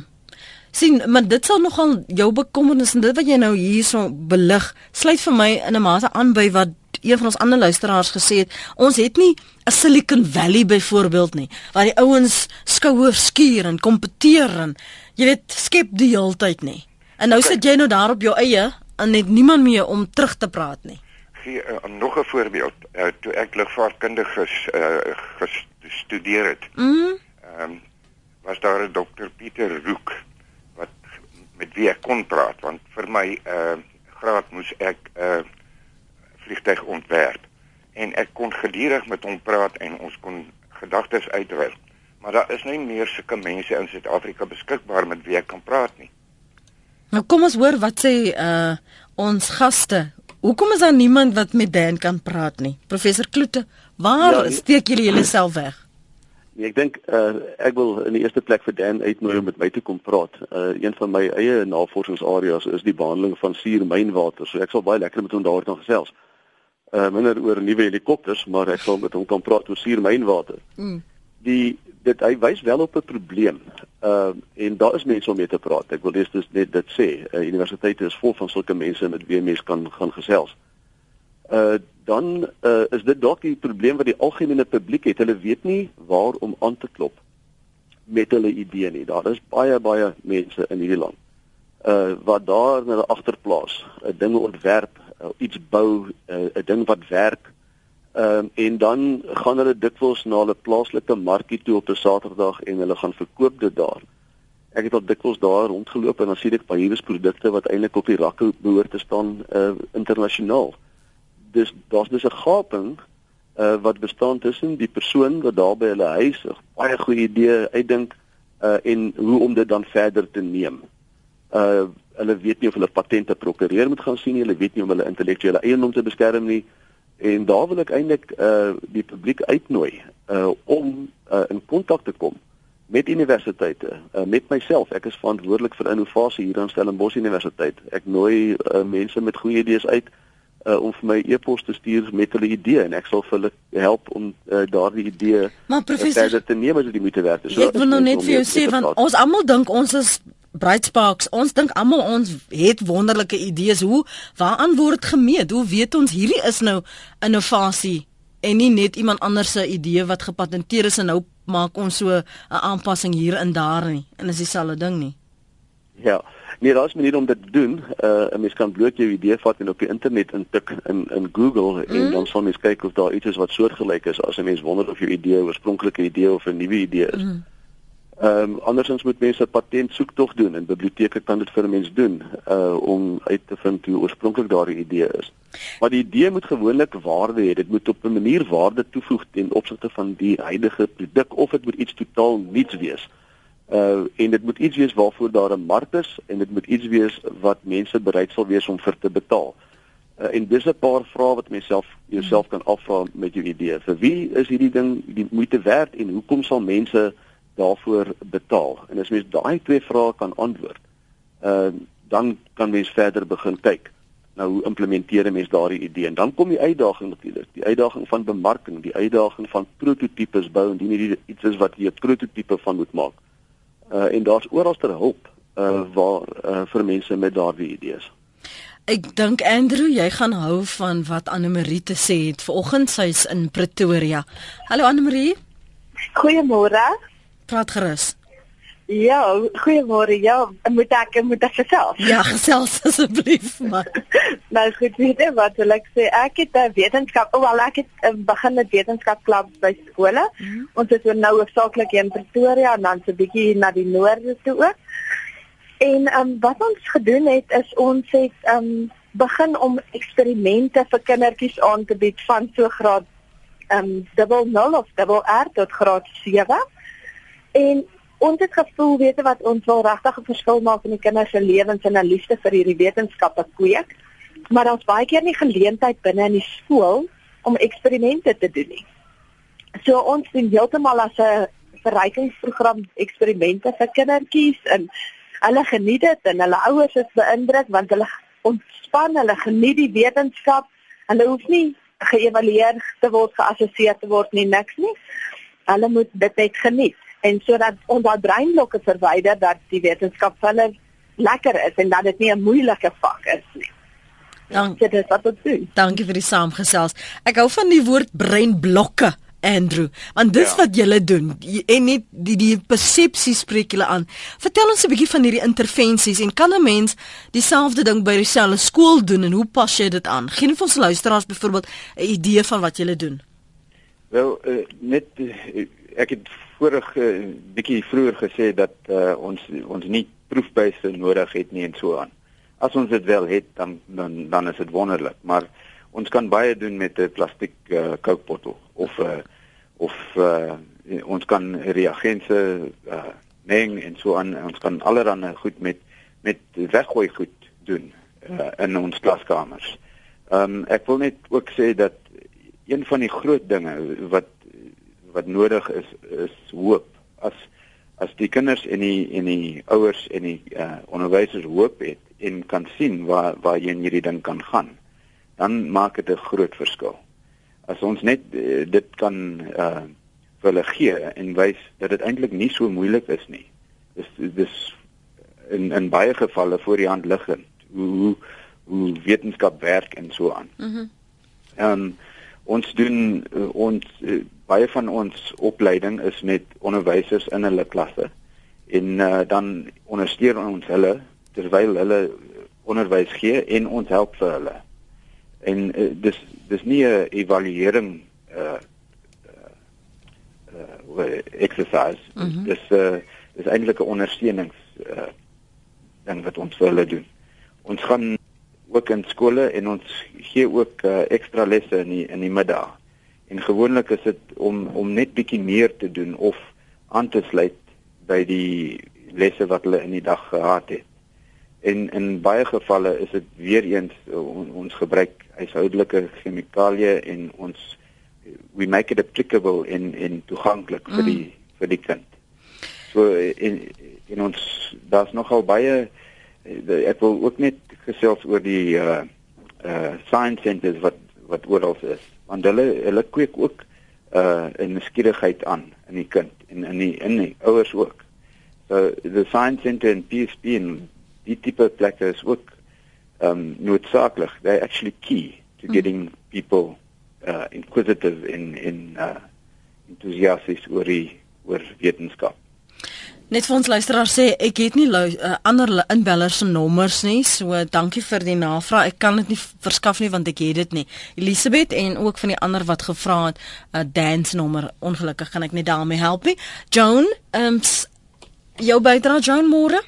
sien, maar dit sal nogal jou bekommernis en dit wat jy nou hierso belig, sluit vir my in 'n mate aan by wat een van ons ander luisteraars gesê het, ons het nie 'n Silicon Valley byvoorbeeld nie, waar die ouens skouers skuur en kompeteer en jy weet, skep die heeltyd nie. En nou sit jy nou daar op jou eie en net niemand meer om terug te praat nie. Gee uh, nog 'n voorbeeld. Uh, toe ek lugvaartkundige uh, gestudeer het. Mm ehm um, was daar 'n dokter Pieter Roek wat met wie ek kon praat want vir my uh graad moes ek 'n uh, vliegtyg ontwerp en ek kon gedurig met hom praat en ons kon gedagtes uitwissel. Maar daar is nie meer sulke mense in Suid-Afrika beskikbaar met wie ek kan praat nie. Nou kom ons hoor wat sê uh ons gaste. Hoekom is daar niemand wat met Dan kan praat nie? Professor Kloete, waar ja, steek julle julleself weg? Nee, ek dink uh ek wil in die eerste plek vir Dan uitnooi om met my te kom praat. Uh een van my eie navorsingsareas is die behandeling van suurmynwater. So ek sal baie lekker met hom daaroor kan gesels. Uh minder oor nuwe helikopters, maar ek sal met hom kan praat oor suurmynwater. Mm. Die dit hy wys wel op 'n probleem. Ehm uh, en daar is mense om mee te praat. Ek wil dis dus net dit sê. Uh, universiteite is vol van sulke mense met wie mense kan gaan gesels. Uh dan uh, is dit dalk die probleem wat die algemene publiek het. Hulle weet nie waar om aan te klop met hulle idee nie. Daar is baie baie mense in hierdie land. Uh wat daar in hulle agterplaas 'n uh, ding ontwerp, uh, iets bou, 'n uh, ding wat werk Ehm um, en dan gaan hulle dikwels na hulle plaaslike markie toe op 'n Saterdag en hulle gaan verkoop dit daar. Ek het al dikwels daar rondgeloop en dan sien ek baie hierdie produkte wat eintlik op die rakke behoort te staan uh internasionaal. Dis daar's dus 'n gaping uh, wat bestaan tussen die persoon wat daar by hulle huis 'n baie goeie idee uitdink uh, en hoe om dit dan verder te neem. Uh hulle weet nie of hulle patente prokureer moet gaan sien nie, hulle weet nie om hulle intellektuele eiendom te beskerm nie. En daar wil ek eintlik uh die publiek uitnooi uh om uh, in kontak te kom met universiteite, uh, met myself. Ek is verantwoordelik vir innovasie hier aan Stellenbosch Universiteit. Ek nooi uh, mense met goeie idees uit uh, om vir my e-pos te stuur met hulle idee en ek sal vir hulle help om uh, daardie idee verder te neem as dit moet werk. So ek wil nou net vir jou sê want ons almal dink ons is Brightsparks, ons dink almal ons het wonderlike idees. Hoe waaraan word gemeet? Hoe weet ons hierdie is nou innovasie en nie net iemand anders se idee wat gepatenteer is en nou maak ons so 'n aanpassing hier en daar nie. En is dieselfde ding nie. Ja. Nee, daar's 'n manier om dit te doen. Uh 'n mens kan bloot jou idee vat en op die internet intik in in Google mm. en dan sal mens kyk of daar iets is wat soortgelyk is as 'n mens wonder of jou idee oorspronklike idee of 'n nuwe idee is. Mm. Ehm um, andersins moet mense patent soek tog doen en biblioteke kan dit vir 'n mens doen uh om uit te vind hoe oorspronklik daardie idee is. Maar die idee moet gewoonlik waarde hê. Dit moet op 'n manier waarde toevoeg ten opsigte van die huidige produk of dit moet iets totaal nuuts wees. Uh en dit moet iets wees waarvoor daar 'n mark is en dit moet iets wees wat mense bereid sal wees om vir te betaal. Uh, en dis 'n paar vrae wat mense self jouself kan afvra met jou idee. Vir wie is hierdie ding die moeite werd en hoekom sal mense daarvoor betaal? En as mens daai twee vrae kan antwoord, uh dan kan mens verder begin kyk. Nou hoe implementeer 'n mens daardie idee? En dan kom die uitdaging natuurlik, die uitdaging van bemarking, die uitdaging van prototipes bou en dit iets is wat jy 'n prototipe van moet maak. Uh en daar's oralster hulp uh waar uh vir mense met daardie idees. Ek dink Andrew, jy gaan hou van wat Anne Marie te sê het vanoggend sy's in Pretoria. Hallo Anne Marie. Goeiemôre. Praat gerus. Ja, goeiemôre. Ja, moet ek moet ek gesels? Ja, gesels asseblief maar. nou goed, weet jy wat wil ek sê? Ek het 'n wetenskap, oh, wel ek het uh, begin met wetenskapklub by skole. Mm -hmm. Ons is nou hoofsaaklik in Pretoria en dan so 'n bietjie na die noorde toe ook. En ehm um, wat ons gedoen het is ons het ehm um, begin om eksperimente vir kindertjies aan te bied van so graad ehm um, dubbel 0 of dubbel R tot graad 7 En ons het gevoel weet wat ons wil regtig 'n verskil maak in die kinders se lewens en 'n liefde vir hierdie wetenskappe kweek. Maar ons baie keer nie geleentheid binne in die skool om eksperimente te doen nie. So ons doen heeltemal as 'n verrykingsprogram eksperimente vir kindertjies en hulle geniet dit en hulle ouers is beïndruk want hulle ontspan, hulle geniet die wetenskap. Hulle hoef nie geëvalueer te word, geassesseer te word nie, niks nie. Hulle moet dit net geniet en sodat ons daai breinblokke verwyder dat die wetenskap hulle lekker is en dat dit nie 'n moeilike vak is nie. Dankie dit wat dit doen. Dankie vir die saamgesels. Ek hou van die woord breinblokke. Andrew, want dis ja. wat julle doen en net die die persepsie spreek julle aan. Vertel ons 'n bietjie van hierdie intervensies en kan 'n mens dieselfde ding by dieselfde skool doen en hoe pas jy dit aan? Geen van ons luisteraars byvoorbeeld 'n idee van wat julle doen. Wel, uh, net uh, ek het vorige uh, bietjie vroeër gesê dat uh, ons ons nie proefbuise nodig het nie en so aan. As ons dit wel het, dan dan dan is dit wonderlik, maar ons kan baie doen met 'n plastiek uh, kookbottel of uh, of uh, ons kan reagense uh, meng en so aan. Ons kan allerlei goed met met weggooi goed doen uh, in ons klaskamers. Ehm um, ek wil net ook sê dat een van die groot dinge wat wat nodig is is hoop. As as die kinders en die en die ouers en die uh, onderwysers hoop het en kan sien waar waar jy in hierdie ding kan gaan, dan maak dit 'n groot verskil. As ons net uh, dit kan uh vir hulle gee en wys dat dit eintlik nie so moeilik is nie. Dis dis in in baie gevalle voor die hand liggend hoe hoe, hoe wetenskap werk en so aan. Mhm. Mm um, ons doen uh, ons uh, baie van ons opleiding is met onderwysers in hulle klasse en uh, dan ondersteun ons hulle terwyl hulle onderwys gee en ons help vir hulle. En uh, dis dis nie 'n evaluering uh uh exercise. Mm -hmm. Dis uh dis eintlik 'n ondersteunings uh ding wat ons vir hulle doen. Ons gaan ook in skole en ons gee ook uh, ekstra lesse in die in die middag En gewoonlik is dit om om net bietjie meer te doen of aan te sluit by die lesse wat hulle in die dag gehad het. En in baie gevalle is dit weer eens on, ons gebruik huishoudelike chemikalieë en ons we make it applicable in in toeganklik vir die mm. vir die kind. So in in ons daar's nogal baie ek wil ook net gesels oor die uh uh science centers wat wat oral is. Want hulle hulle kweek ook uh 'n skierigheid aan in die kind en in die in die ouers ook. So the science center and PSP en die tipe plekke is ook um noodsaaklik. They actually key to mm. getting people uh inquisitive in in uh entoesiasties oor die oor wetenskap. Net vir ons luisteraars sê ek het nie uh, ander inbellers se nommers nie. So dankie vir die navraag. Ek kan dit nie verskaf nie want ek het dit nie. Elisabeth en ook van die ander wat gevra het 'n uh, dance nommer. Ongelukkig kan ek nie daarmee help nie. Joan, ehm um, jou bydra Joan môre.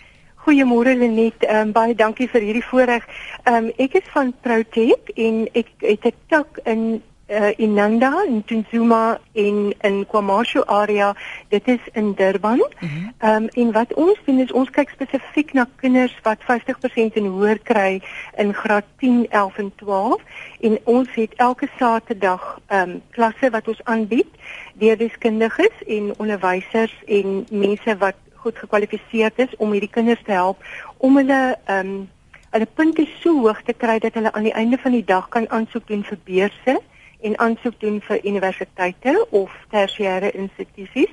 Goeiemôre Lenet. Ehm um, baie dankie vir hierdie voorreg. Ehm um, ek is van Protect en ek het 'n tak in uh, in Nanda in Tunzuma in in KwaMashu area. Dit is in Durban. Ehm mm um, en wat ons doen is ons kyk spesifiek na kinders wat 50% en hoër kry in graad 10, 11 en 12 en ons het elke Saterdag ehm um, klasse wat ons aanbied deur deskundiges en onderwysers en mense wat goed gekwalifiseerd is om hierdie kinders te help om hulle ehm um, hulle punte so hoog te kry dat hulle aan die einde van die dag kan aansoek doen vir beurse en aansoek doen vir universiteite of tersiêre institusies.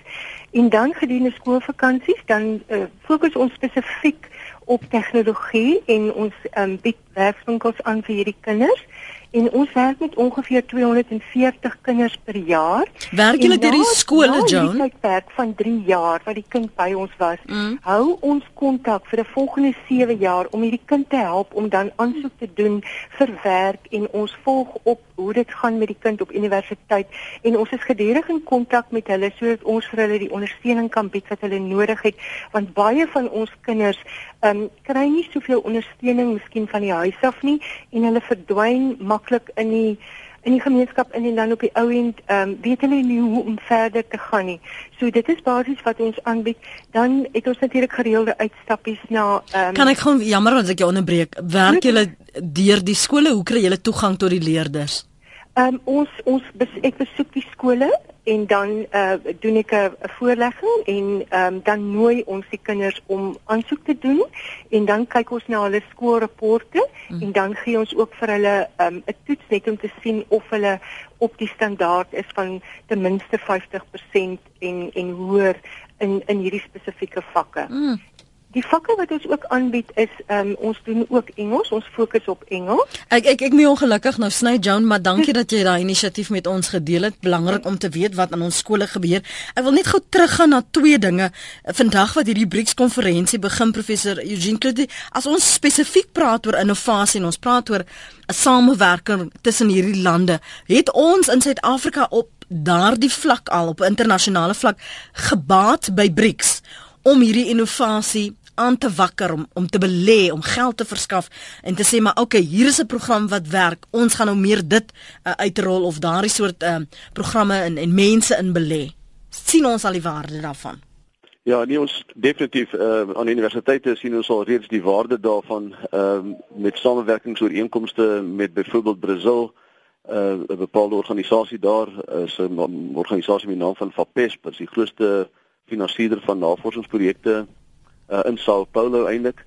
En dan gedurende skoolvakansies dan uh, fokus ons spesifiek op tegnologie en ons um, bied werkswinkels aan vir hierdie kinders en ons werk met ongeveer 240 kinders per jaar. Werk julle deur die skole, Joan? Ons werk van 3 jaar wat die kind by ons was. Mm. Hou ons kontak vir die volgende 7 jaar om hierdie kind te help om dan aansoek te doen vir werk en ons volg op hoe dit gaan met die kind op universiteit en ons is gedurig in kontak met hulle sodat ons vir hulle die ondersteuning kan bied wat hulle nodig het want baie van ons kinders um, kry nie soveel ondersteuning miskien van die huis af nie en hulle verdwyn maklik in die in die gemeenskap in en dan op die ou end ehm um, weet hulle nie hoe om verder te gaan nie. So dit is basies wat ons aanbied. Dan het ons natuurlik gereelde uitstappies na ehm um, Kan ek gewoon jammer as ek jou onderbreek. Werk julle deur die skole? Hoe kry julle toegang tot die leerders? Ehm um, ons ons bes, ek besoek die skole en dan uh, doen ek 'n voorlegging en um, dan nooi ons die kinders om aansoek te doen en dan kyk ons na hulle skoolrapporte mm. en dan gee ons ook vir hulle ehm, 'n um, toets net om te sien of hulle op die standaard is van ten minste 50% en en hoër in in hierdie spesifieke vakke. Mm. Die vakke wat ons ook aanbied is um, ons doen ook Engels. Ons fokus op Engels. Ek ek ek mee ongelukkig nou sny Joan, maar dankie dat jy daai inisiatief met ons gedeel het. Belangrik om te weet wat aan ons skole gebeur. Ek wil net gou teruggaan na twee dinge. Vandag wat hierdie BRICS konferensie begin professor Eugene Klude, as ons spesifiek praat oor innovasie en ons praat oor 'n samewerking tussen hierdie lande, het ons in Suid-Afrika op daardie vlak al op internasionale vlak gebaat by BRICS om hierdie innovasie aan te wakker om om te belê, om geld te verskaf en te sê maar okay, hier is 'n program wat werk. Ons gaan nou meer dit uh, uitrol of daardie soort uh, programme en en mense in belê. sien ons al die waarde daarvan. Ja, nee ons definitief uh, aan universiteite sien ons al reeds die waarde daarvan ehm uh, met samewerkingsooreenkomste met byvoorbeeld Brasil uh, 'n bepaalde organisasie daar is 'n organisasie met die naam van FAPESP, dit is die grootste finansierder van navorsingsprojekte uh, in Sao Paulo eintlik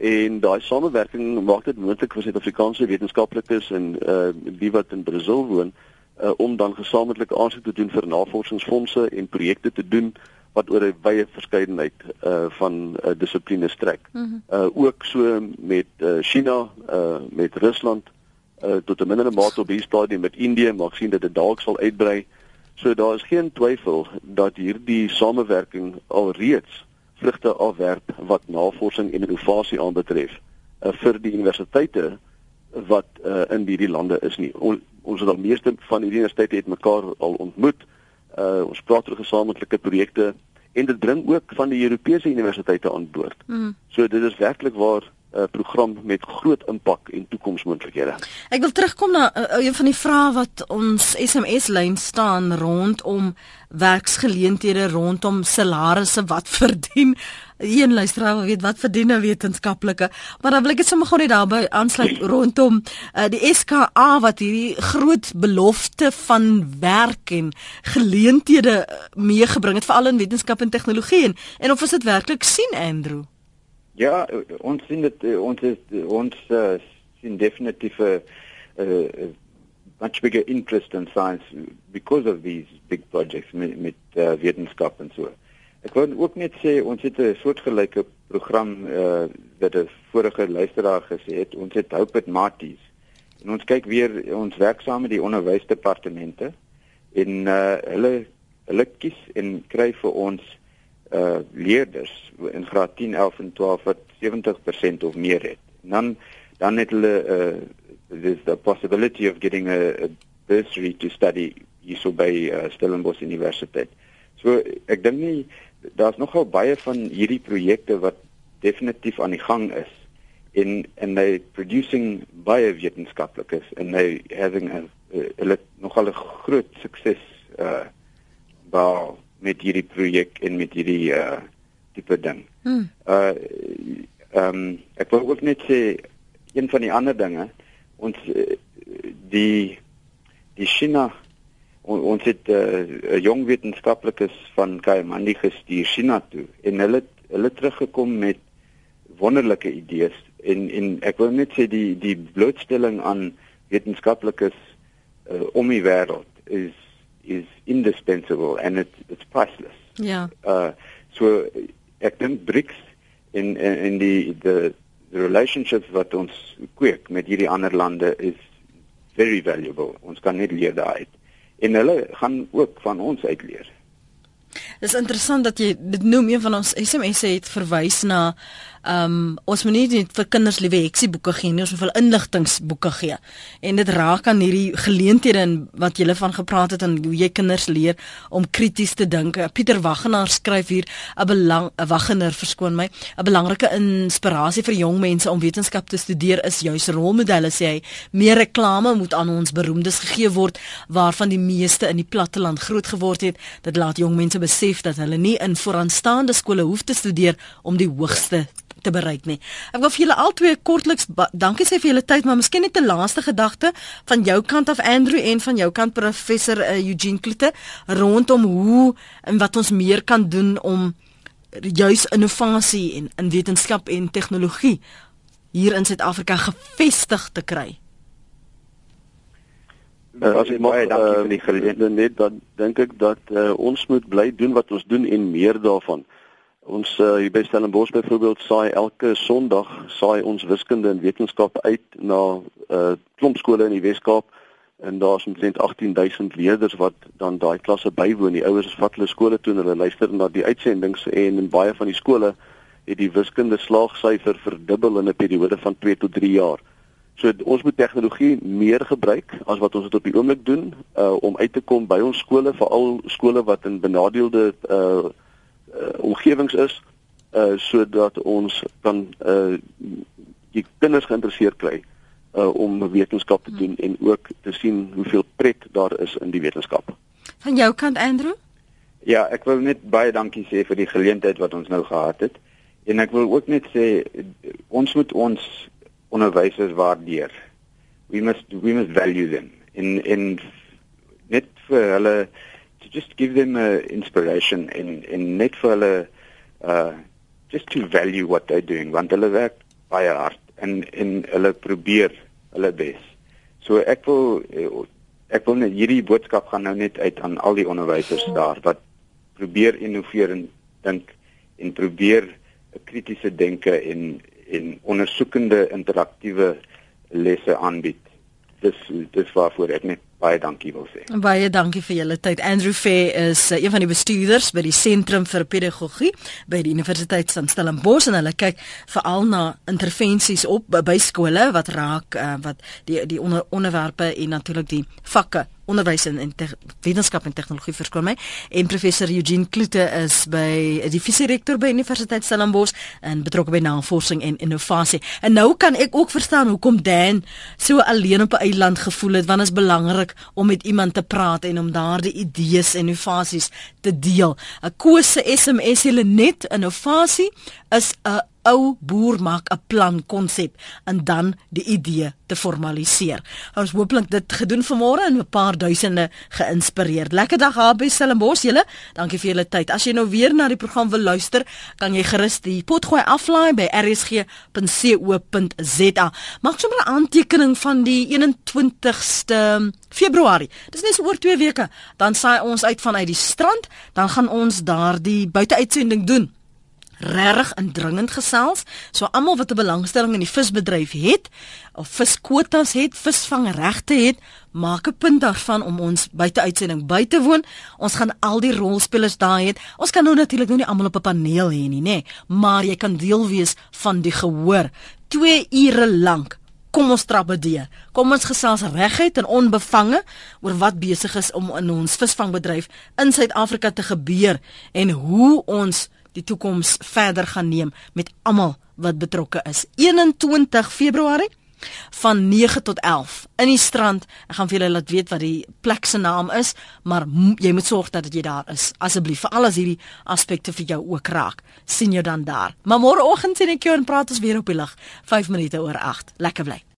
en daai samewerking maak dit moontlik vir Suid-Afrikaanse wetenskaplikes en uh die wat in Brasil woon uh, om dan gesamentlik aansoek te doen vir navorsingsfondse en projekte te doen wat oor 'n wye verskeidenheid uh van uh, dissiplines strek. Mm -hmm. Uh ook so met uh China, uh met Rusland uh tot 'n mindere mate op hierdie stadium met Indië, maar ek sien dat dit dalk sal uitbrei. So daar is geen twyfel dat hierdie samewerking alreeds vrugte afwerp wat navorsing en innovasie aanbetref uh, vir die universiteite wat uh, in hierdie lande is nie. On, ons het al meeste van hierdie universiteite het mekaar al ontmoet. Uh, ons praat oor gesamentlike projekte en dit bring ook van die Europese universiteite aan boord. Mm. So dit is werklik waar uh, program met groot impak en toekomsmoontlikhede. Ek wil terugkom na uh, een van die vrae wat ons SMS lyn staan rondom werksgeleenthede rondom salarisse wat verdien. Een luisteraar wil weet wat verdien 'n wetenskaplike, maar dan wil ek dit sommer gou net daarby aansluit rondom uh, die SKA wat hierdie groot belofte van werk en geleenthede meegebring het veral in wetenskap en tegnologie en, en of ons dit werklik sien Andrew? Ja, ons sien dit ons is ons uh, sien definitief 'n much bigger interest in science because of these big projects met met uh, wetenskap en so. Ek wil ook net sê ons het 'n soortgelyke program uh, wat 'n vorige luisteraar gesê het. Ons het Hope at Maties. En ons kyk weer ons werk saam met die onderwysdepartemente en uh, hulle hulle kies en kry vir ons uh leerders in graad 10, 11 en 12 wat 70% of meer het. En dan dan het hulle uh there's the possibility of getting a, a bursary to study hierso by uh, Stellenbosch Universiteit. So ek dink nie daar's nogal baie van hierdie projekte wat definitief aan die gang is in en they producing baie wetenskaplikes en they having a, a, a nogal 'n groot sukses uh bou met hierdie projek en met hierdie uh tipe ding. Hmm. Uh ehm um, ek wil ook net sê een van die ander dinge ons uh, die die China on, ons het 'n uh, jong wetenskaplikes van Kaimandi gestuur China toe en hulle hulle teruggekom met wonderlike idees en en ek wil net sê die die blootstelling aan wetenskaplikes uh, om die wêreld is is indispensable and it it's priceless. Ja. Uh so ek dink BRICS in in, die the the relationships wat ons kweek met hierdie ander lande is very valuable. Ons kan net leer daaruit. En hulle gaan ook van ons uit leer. Dis interessant dat jy dit noem een van ons SMS het verwys na um, ons moet nie vir kinders liewe heksie boeke gee nie, ons moet hulle inligtingboeke gee. En dit raak aan hierdie geleenthede wat jy van gepraat het en hoe jy kinders leer om krities te dink. Pieter Waggenaar skryf hier 'n belang 'n Waggenaar verskoon my, 'n belangrike inspirasie vir jong mense om wetenskap te studeer is juis rolmodelle sê hy. Meer reklame moet aan ons beroemdes gegee word waarvan die meeste in die platteland groot geword het. Dit laat jong mense besef dat hulle nie in vooraanstaande skole hoef te studeer om die hoogste te bereik nie. Ek wil vir julle albei kortliks dankie sê vir julle tyd, maar miskien net 'n laaste gedagte van jou kant af Andrew en van jou kant professor uh, Eugene Klute rondom hoe en wat ons meer kan doen om juis innovasie en in wetenskap en tegnologie hier in Suid-Afrika gevestig te kry. Uh, as ek mag uh, net dan dink ek dat uh, ons moet bly doen wat ons doen en meer daarvan. Ons uh, hier by Stellenbosch byvoorbeeld saai elke Sondag saai ons wiskunde en wetenskap uit na 'n uh, klomp skole in die Wes-Kaap en daar's omtrent 18000 leerders wat dan daai klasse bywoon. Die ouers vat hulle skole toe en hulle luister na die uitsendings en in baie van die skole het die wiskunde slaagsyfer verdubbel in 'n periode van 2 tot 3 jaar. So ons moet tegnologie meer gebruik as wat ons dit op die oomblik doen uh, om uit te kom by ons skole, veral skole wat in benadeelde uh, omgewings is uh sodat ons kan uh die kinders geïnteresseerd kry uh om wetenskap te doen en ook te sien hoeveel pret daar is in die wetenskap. Van jou kant Andrew? Ja, ek wil net baie dankie sê vir die geleentheid wat ons nou gehad het. En ek wil ook net sê ons moet ons onderwysers waardeer. We must we must value them in in net vir hulle to just give them a inspiration in in net vir hulle uh just to value what they're doing want hulle werk baie hard en en hulle probeer hulle bes. So ek wil ek wil net hierdie boodskap gaan nou net uit aan al die onderwysers daar wat probeer innoveer en dink en probeer 'n kritiese denke en en ondersoekende interaktiewe lesse aanbied. Dis dis waarvoor ek net baie dankie wil sê. Baie dankie vir julle tyd. Andrew Fair is uh, een van die bestuurders by die Sentrum vir Pedagogie by die Universiteit van Stellenbosch en hulle kyk veral na intervensies op by skole wat raak uh, wat die die onder, onderwerpe en natuurlik die vakke onderwys en, en wetenskap en tegnologie verskoon my en professor Eugene Kloete is by die visierektor by Universiteit Stellenbosch en betrokke by navorsing en innovasie. En nou kan ek ook verstaan hoekom Dan so alleen op 'n eiland gevoel het want dit is belangrik om met iemand te praat en om daardie idees en innovasies te deel. 'n Kose SMS hulle net innovasie is 'n ou boer maak 'n plan konsep en dan die idee te formaliseer. Ons hooplik dit gedoen vanmôre en 'n paar duisende geïnspireer. Lekker dag daar by Stellenbosch julle. Dankie vir julle tyd. As jy nou weer na die program wil luister, kan jy gerus die potgooi aflaai by rsg.co.za. Maak sommer 'n aantekening van die 21ste Februarie. Dis net so oor 2 weke. Dan saai ons uit vanuit die strand, dan gaan ons daardie buiteuitsending doen regtig indringend gesels. So almal wat 'n belangstelling in die visbedryf het of viskwotas het, visvangregte het, maak 'n punt daarvan om ons buite uitsending by te woon. Ons gaan al die rolspelers daar hê. Ons kan nou natuurlik nou nie almal op 'n paneel hê nie, nê, maar jy kan deel wees van die gehoor 2 ure lank. Kom ons trap dit. Kom ons gesels reguit en onbevange oor wat besig is om in ons visvangbedryf in Suid-Afrika te gebeur en hoe ons die toekoms verder gaan neem met almal wat betrokke is. 21 Februarie van 9 tot 11 in die strand. Ek gaan vir julle laat weet wat die plek se naam is, maar jy moet sorg dat jy daar is. Asseblief, vir al as hierdie aspekte vir jou ook raak. sien jou dan daar. Maar môreoggend sien ek jou en praat ons weer op die lig. 5 minute oor 8. Lekker bly.